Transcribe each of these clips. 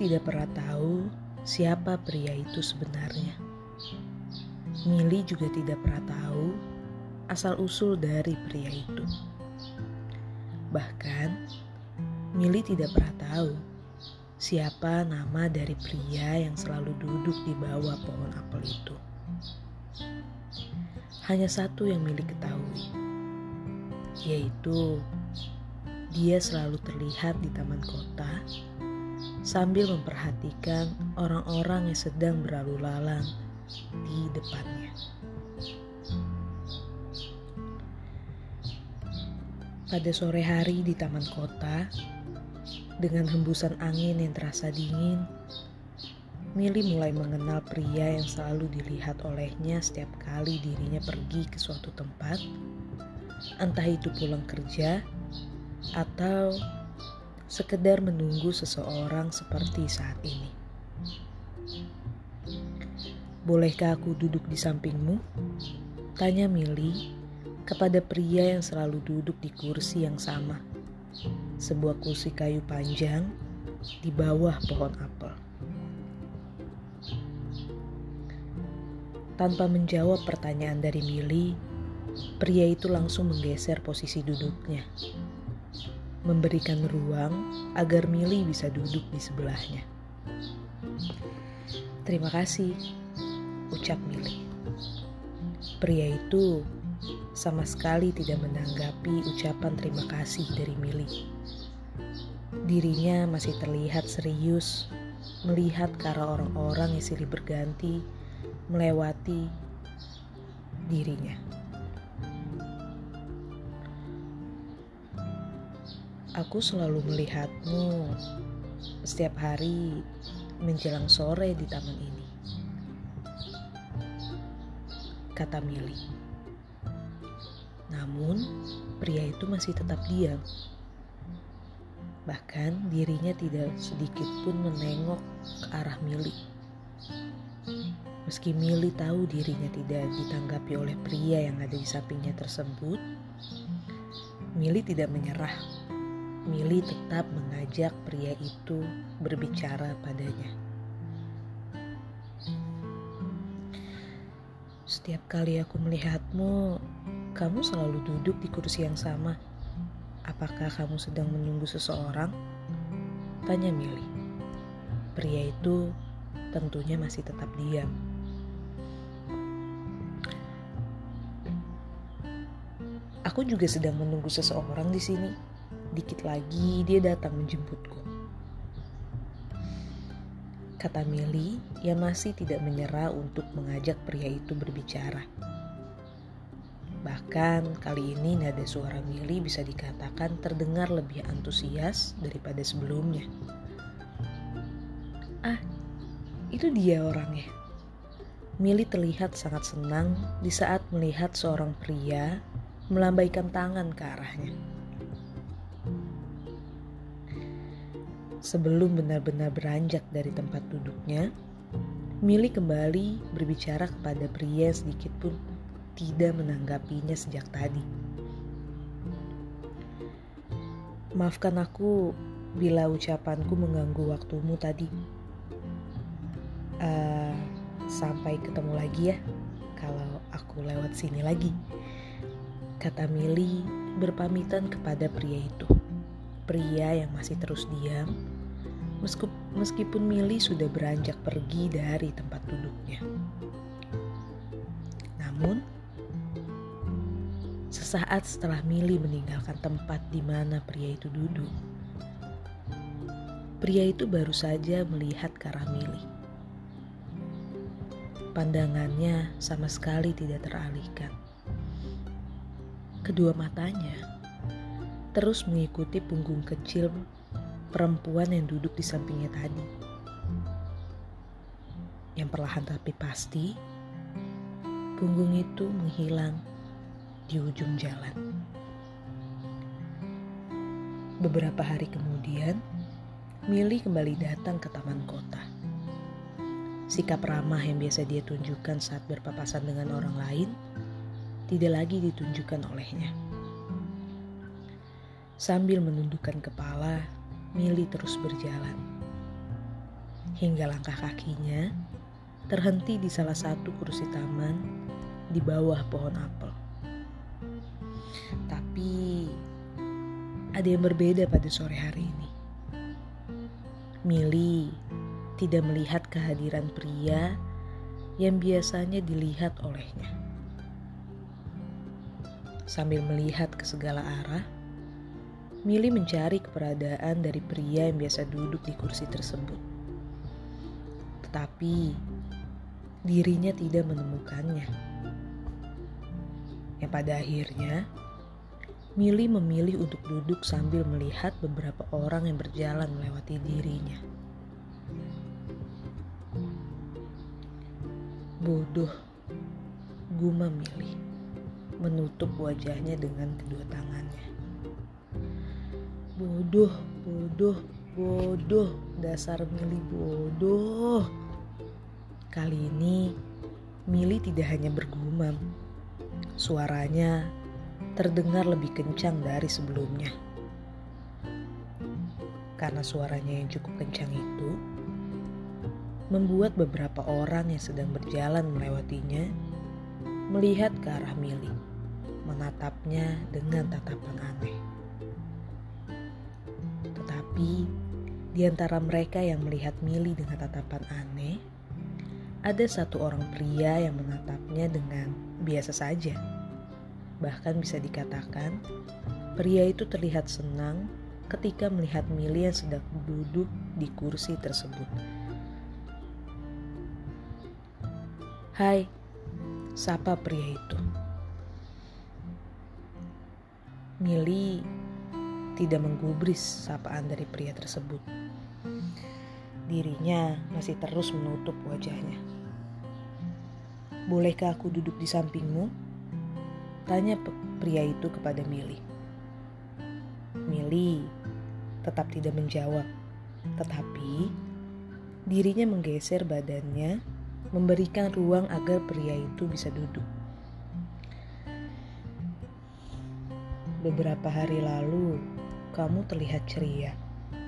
tidak pernah tahu siapa pria itu sebenarnya. Mili juga tidak pernah tahu asal-usul dari pria itu. Bahkan, Mili tidak pernah tahu siapa nama dari pria yang selalu duduk di bawah pohon apel itu. Hanya satu yang Mili ketahui, yaitu dia selalu terlihat di taman kota sambil memperhatikan orang-orang yang sedang berlalu lalang di depannya. Pada sore hari di taman kota, dengan hembusan angin yang terasa dingin, Mili mulai mengenal pria yang selalu dilihat olehnya setiap kali dirinya pergi ke suatu tempat, entah itu pulang kerja atau sekedar menunggu seseorang seperti saat ini. Bolehkah aku duduk di sampingmu? Tanya Mili kepada pria yang selalu duduk di kursi yang sama. Sebuah kursi kayu panjang di bawah pohon apel. Tanpa menjawab pertanyaan dari Mili, pria itu langsung menggeser posisi duduknya. Memberikan ruang agar Mili bisa duduk di sebelahnya. Terima kasih, ucap Mili. Pria itu sama sekali tidak menanggapi ucapan terima kasih dari Mili. Dirinya masih terlihat serius melihat ke arah orang-orang yang silih berganti melewati dirinya. Aku selalu melihatmu setiap hari menjelang sore di taman ini. kata Mili. Namun, pria itu masih tetap diam. Bahkan dirinya tidak sedikit pun menengok ke arah Mili. Meski Mili tahu dirinya tidak ditanggapi oleh pria yang ada di sampingnya tersebut, Mili tidak menyerah. Mili tetap mengajak pria itu berbicara padanya. Setiap kali aku melihatmu, kamu selalu duduk di kursi yang sama. Apakah kamu sedang menunggu seseorang? Tanya Mili. Pria itu tentunya masih tetap diam. Aku juga sedang menunggu seseorang di sini. Dikit lagi dia datang menjemputku kata Mili yang masih tidak menyerah untuk mengajak pria itu berbicara. Bahkan kali ini nada suara Mili bisa dikatakan terdengar lebih antusias daripada sebelumnya. Ah, itu dia orangnya. Mili terlihat sangat senang di saat melihat seorang pria melambaikan tangan ke arahnya. Sebelum benar-benar beranjak dari tempat duduknya, Mili kembali berbicara kepada pria sedikit pun tidak menanggapinya sejak tadi. Maafkan aku bila ucapanku mengganggu waktumu tadi. Uh, sampai ketemu lagi ya kalau aku lewat sini lagi. Kata Mili berpamitan kepada pria itu pria yang masih terus diam, meskipun Mili sudah beranjak pergi dari tempat duduknya. Namun, sesaat setelah Mili meninggalkan tempat di mana pria itu duduk, pria itu baru saja melihat ke arah Mili. Pandangannya sama sekali tidak teralihkan. Kedua matanya terus mengikuti punggung kecil perempuan yang duduk di sampingnya tadi. Yang perlahan tapi pasti, punggung itu menghilang di ujung jalan. Beberapa hari kemudian, Mili kembali datang ke taman kota. Sikap ramah yang biasa dia tunjukkan saat berpapasan dengan orang lain tidak lagi ditunjukkan olehnya. Sambil menundukkan kepala, Mili terus berjalan. hingga langkah kakinya terhenti di salah satu kursi taman di bawah pohon apel. Tapi ada yang berbeda pada sore hari ini. Mili tidak melihat kehadiran pria yang biasanya dilihat olehnya. Sambil melihat ke segala arah, Mili mencari keberadaan dari pria yang biasa duduk di kursi tersebut. Tetapi dirinya tidak menemukannya. Yang pada akhirnya, Mili memilih untuk duduk sambil melihat beberapa orang yang berjalan melewati dirinya. Bodoh, gumam Mili, menutup wajahnya dengan kedua tangannya. Bodoh, bodoh, bodoh, dasar Mili bodoh. Kali ini Mili tidak hanya bergumam, suaranya terdengar lebih kencang dari sebelumnya. Karena suaranya yang cukup kencang itu membuat beberapa orang yang sedang berjalan melewatinya melihat ke arah Mili, menatapnya dengan tatapan aneh. Tetapi di antara mereka yang melihat Mili dengan tatapan aneh, ada satu orang pria yang menatapnya dengan biasa saja. Bahkan bisa dikatakan, pria itu terlihat senang ketika melihat Mili yang sedang duduk di kursi tersebut. Hai, sapa pria itu? Mili tidak menggubris sapaan dari pria tersebut. Dirinya masih terus menutup wajahnya. Bolehkah aku duduk di sampingmu? Tanya pria itu kepada Mili. Mili tetap tidak menjawab, tetapi dirinya menggeser badannya, memberikan ruang agar pria itu bisa duduk. Beberapa hari lalu, kamu terlihat ceria,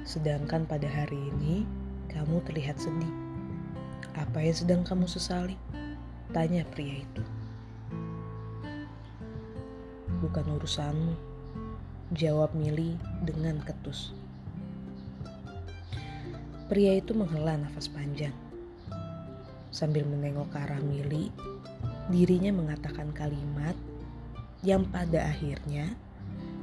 sedangkan pada hari ini kamu terlihat sedih. Apa yang sedang kamu sesali? Tanya pria itu. Bukan urusanmu, jawab Mili dengan ketus. Pria itu menghela nafas panjang. Sambil menengok ke arah Mili, dirinya mengatakan kalimat yang pada akhirnya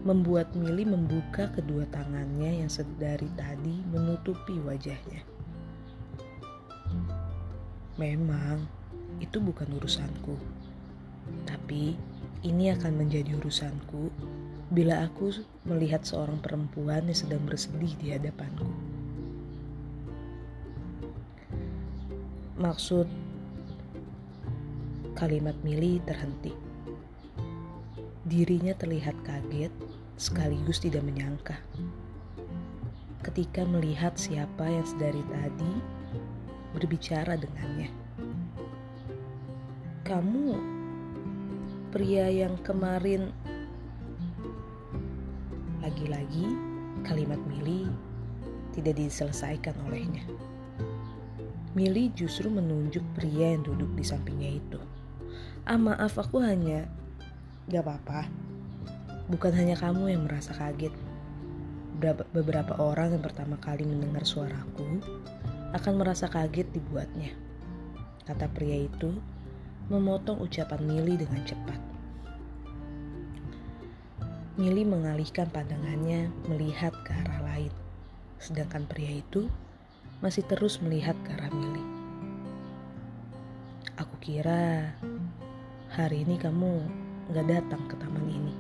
membuat Mili membuka kedua tangannya yang sedari tadi menutupi wajahnya. Memang itu bukan urusanku, tapi ini akan menjadi urusanku bila aku melihat seorang perempuan yang sedang bersedih di hadapanku. Maksud kalimat Mili terhenti. Dirinya terlihat kaget sekaligus tidak menyangka. Ketika melihat siapa yang sedari tadi berbicara dengannya. Kamu pria yang kemarin lagi-lagi kalimat Mili tidak diselesaikan olehnya. Mili justru menunjuk pria yang duduk di sampingnya itu. Ah maaf aku hanya Gak apa-apa. Bukan hanya kamu yang merasa kaget. Beberapa orang yang pertama kali mendengar suaraku akan merasa kaget dibuatnya. Kata pria itu memotong ucapan Mili dengan cepat. Mili mengalihkan pandangannya melihat ke arah lain. Sedangkan pria itu masih terus melihat ke arah Mili. Aku kira hari ini kamu gak datang ke taman ini,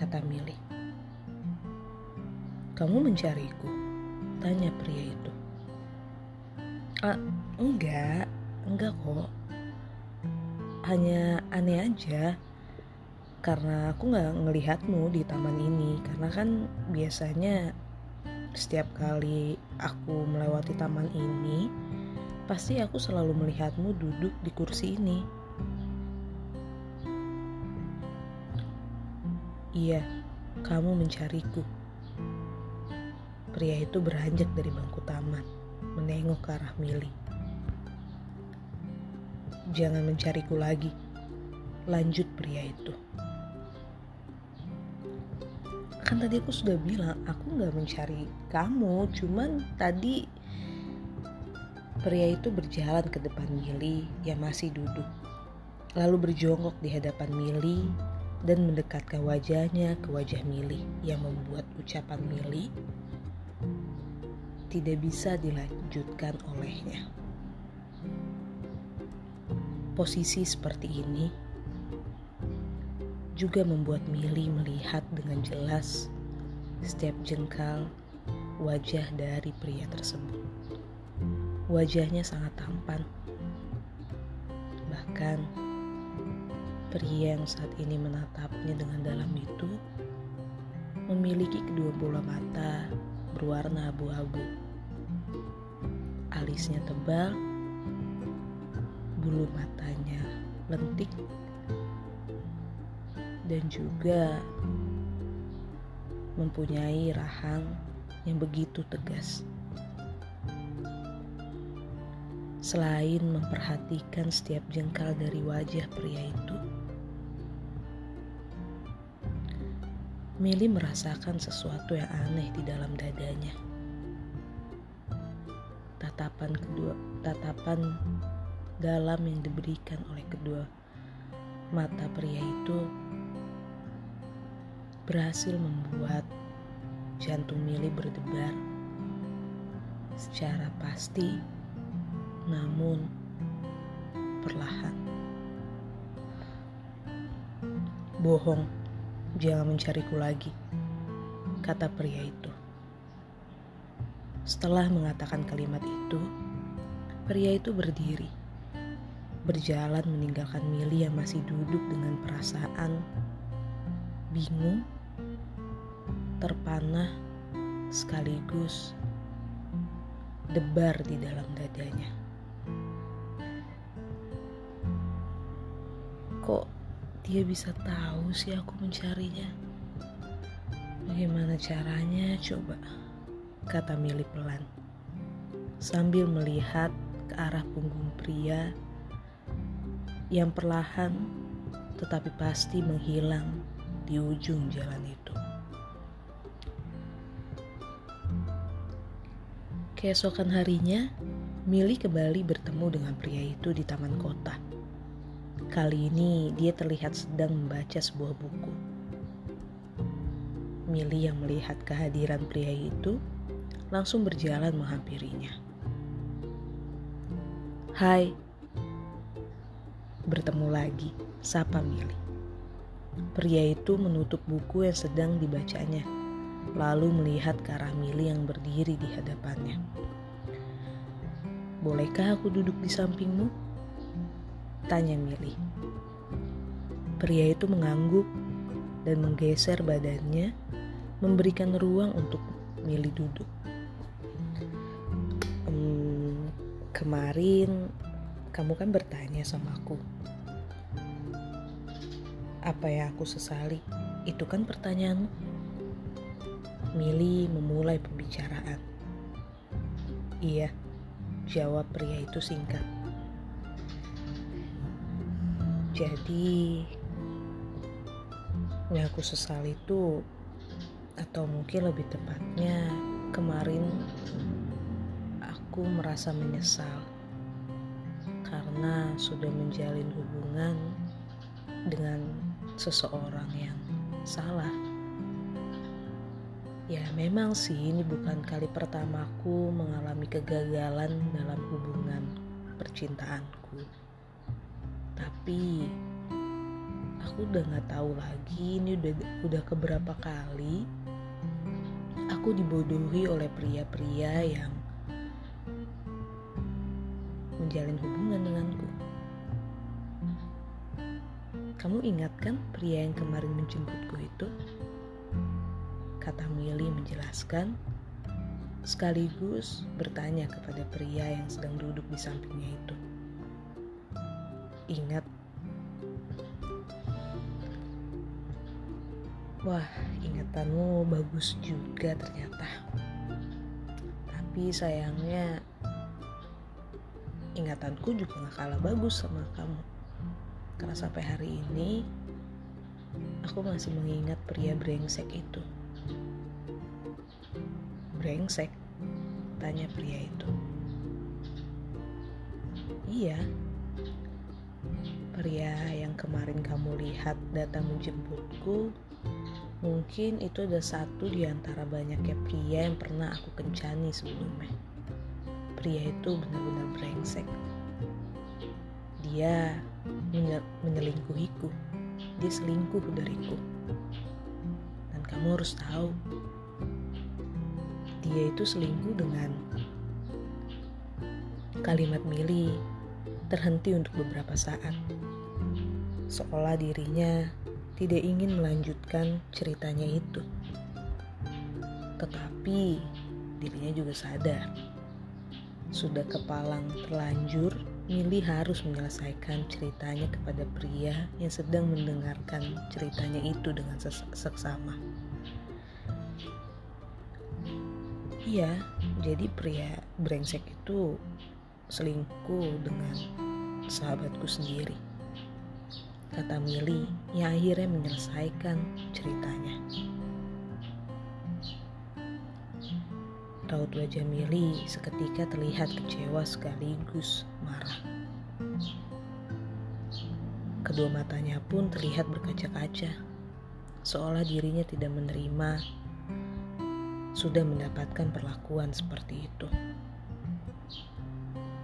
kata Mili. Kamu mencariku? Tanya pria itu. Ah, enggak, enggak kok. Hanya aneh aja karena aku nggak ngelihatmu di taman ini karena kan biasanya setiap kali aku melewati taman ini pasti aku selalu melihatmu duduk di kursi ini Iya, kamu mencariku. Pria itu beranjak dari bangku taman. menengok ke arah Mili. Jangan mencariku lagi, lanjut pria itu. Kan tadi aku sudah bilang, aku gak mencari kamu, cuman tadi pria itu berjalan ke depan Mili yang masih duduk. Lalu berjongkok di hadapan Mili dan mendekatkan wajahnya ke wajah Mili yang membuat ucapan Mili tidak bisa dilanjutkan olehnya. Posisi seperti ini juga membuat Mili melihat dengan jelas setiap jengkal wajah dari pria tersebut. Wajahnya sangat tampan. Bahkan pria yang saat ini menatapnya dengan dalam itu memiliki kedua bola mata berwarna abu-abu. Alisnya tebal, bulu matanya lentik, dan juga mempunyai rahang yang begitu tegas. Selain memperhatikan setiap jengkal dari wajah pria itu, Mili merasakan sesuatu yang aneh di dalam dadanya. Tatapan kedua, tatapan dalam yang diberikan oleh kedua mata pria itu berhasil membuat jantung Mili berdebar secara pasti namun perlahan. Bohong Jangan mencariku lagi, kata pria itu. Setelah mengatakan kalimat itu, pria itu berdiri, berjalan meninggalkan Mili yang masih duduk dengan perasaan bingung, terpanah, sekaligus debar di dalam dadanya. Kok dia bisa tahu sih aku mencarinya. Bagaimana caranya coba? Kata Mili pelan. Sambil melihat ke arah punggung pria yang perlahan tetapi pasti menghilang di ujung jalan itu. Keesokan harinya, Mili kembali bertemu dengan pria itu di taman kota. Kali ini dia terlihat sedang membaca sebuah buku. Mili yang melihat kehadiran pria itu langsung berjalan menghampirinya. Hai, bertemu lagi, sapa Mili. Pria itu menutup buku yang sedang dibacanya, lalu melihat ke arah Mili yang berdiri di hadapannya. Bolehkah aku duduk di sampingmu? Tanya Mili. Pria itu mengangguk dan menggeser badannya, memberikan ruang untuk Mili duduk. Ehm, kemarin kamu kan bertanya sama aku. Apa yang aku sesali? Itu kan pertanyaanmu. Mili memulai pembicaraan. Iya, jawab pria itu singkat. Jadi yang aku sesali itu atau mungkin lebih tepatnya kemarin aku merasa menyesal karena sudah menjalin hubungan dengan seseorang yang salah. Ya memang sih ini bukan kali pertamaku mengalami kegagalan dalam hubungan percintaanku tapi aku udah nggak tahu lagi ini udah udah keberapa kali aku dibodohi oleh pria-pria yang menjalin hubungan denganku. Kamu ingat kan pria yang kemarin menjemputku itu? Kata Mili menjelaskan sekaligus bertanya kepada pria yang sedang duduk di sampingnya itu ingat. Wah, ingatanmu bagus juga ternyata. Tapi sayangnya ingatanku juga gak kalah bagus sama kamu. Karena sampai hari ini aku masih mengingat pria brengsek itu. Brengsek? Tanya pria itu. Iya, pria yang kemarin kamu lihat datang menjemputku mungkin itu ada satu di antara banyaknya pria yang pernah aku kencani sebelumnya. Pria itu benar-benar brengsek. Dia menyelingkuhiku. Dia selingkuh dariku. Dan kamu harus tahu, dia itu selingkuh dengan kalimat Mili terhenti untuk beberapa saat. Seolah dirinya tidak ingin melanjutkan ceritanya itu. Tetapi dirinya juga sadar. Sudah kepalang terlanjur, Mili harus menyelesaikan ceritanya kepada pria yang sedang mendengarkan ceritanya itu dengan seksama. Iya, jadi pria brengsek itu selingkuh dengan sahabatku sendiri. Kata Mili yang akhirnya menyelesaikan ceritanya. Raut wajah Mili seketika terlihat kecewa sekaligus marah. Kedua matanya pun terlihat berkaca-kaca, seolah dirinya tidak menerima sudah mendapatkan perlakuan seperti itu.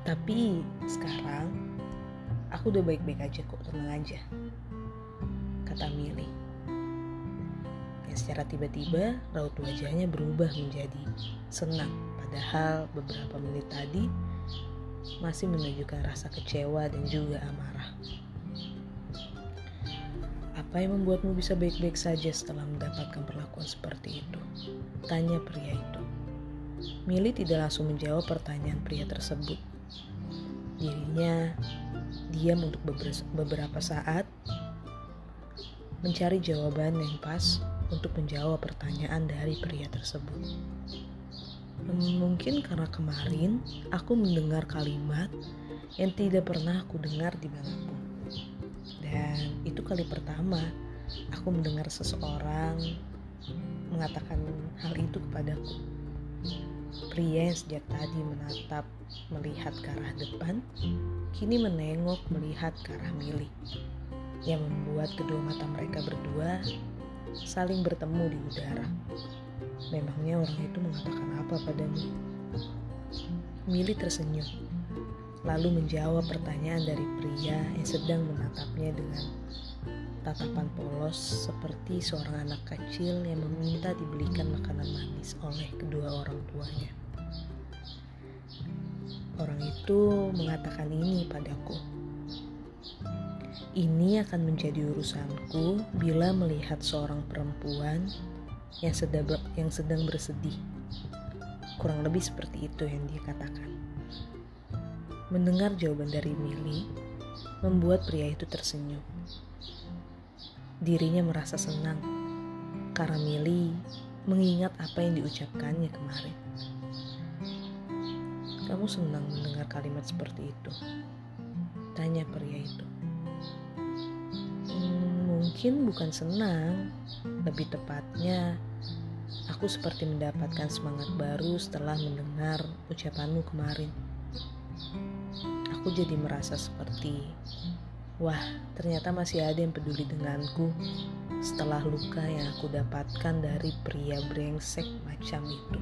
Tapi sekarang aku udah baik-baik aja kok, tenang aja. Kata Mili. Yang secara tiba-tiba raut wajahnya berubah menjadi senang. Padahal beberapa menit tadi masih menunjukkan rasa kecewa dan juga amarah. Apa yang membuatmu bisa baik-baik saja setelah mendapatkan perlakuan seperti itu? Tanya pria itu. Mili tidak langsung menjawab pertanyaan pria tersebut dirinya diam untuk beberapa saat mencari jawaban yang pas untuk menjawab pertanyaan dari pria tersebut. Mungkin karena kemarin aku mendengar kalimat yang tidak pernah aku dengar di di mana pun. Dan itu kali pertama aku mendengar seseorang mengatakan hal itu kepadaku. Pria yang sejak tadi menatap melihat ke arah depan, kini menengok melihat ke arah milik, yang membuat kedua mata mereka berdua saling bertemu di udara. Memangnya orang itu mengatakan apa padamu? Mili tersenyum, lalu menjawab pertanyaan dari pria yang sedang menatapnya dengan tatapan polos seperti seorang anak kecil yang meminta dibelikan makanan manis oleh kedua orang tuanya. Orang itu mengatakan ini padaku. Ini akan menjadi urusanku bila melihat seorang perempuan yang sedang, yang sedang bersedih. Kurang lebih seperti itu yang dia katakan. Mendengar jawaban dari Mili, membuat pria itu tersenyum. Dirinya merasa senang karena Mili mengingat apa yang diucapkannya kemarin. Kamu senang mendengar kalimat seperti itu? Tanya pria itu. Hmm, mungkin bukan senang, lebih tepatnya aku seperti mendapatkan semangat baru setelah mendengar ucapanmu kemarin. Aku jadi merasa seperti Wah, ternyata masih ada yang peduli denganku setelah luka yang aku dapatkan dari pria brengsek macam itu.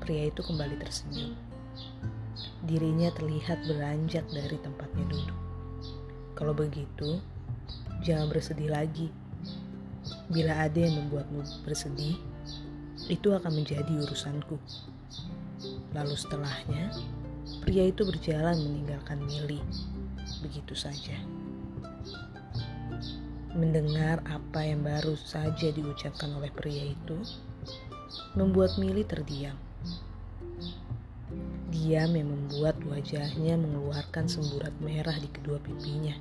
Pria itu kembali tersenyum. Dirinya terlihat beranjak dari tempatnya duduk. Kalau begitu, jangan bersedih lagi. Bila ada yang membuatmu bersedih, itu akan menjadi urusanku. Lalu setelahnya, Pria itu berjalan meninggalkan Mili. Begitu saja. Mendengar apa yang baru saja diucapkan oleh pria itu, membuat Mili terdiam. Diam yang membuat wajahnya mengeluarkan semburat merah di kedua pipinya.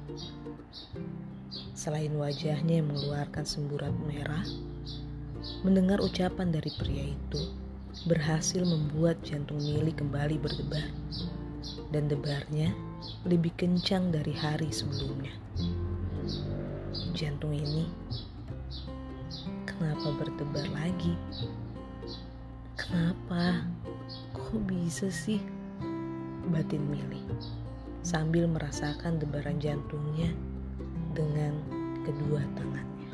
Selain wajahnya yang mengeluarkan semburat merah, mendengar ucapan dari pria itu berhasil membuat jantung Mili kembali berdebar. Dan debarnya lebih kencang dari hari sebelumnya. Jantung ini kenapa berdebar lagi? Kenapa? Kok bisa sih? Batin Mili sambil merasakan debaran jantungnya dengan kedua tangannya.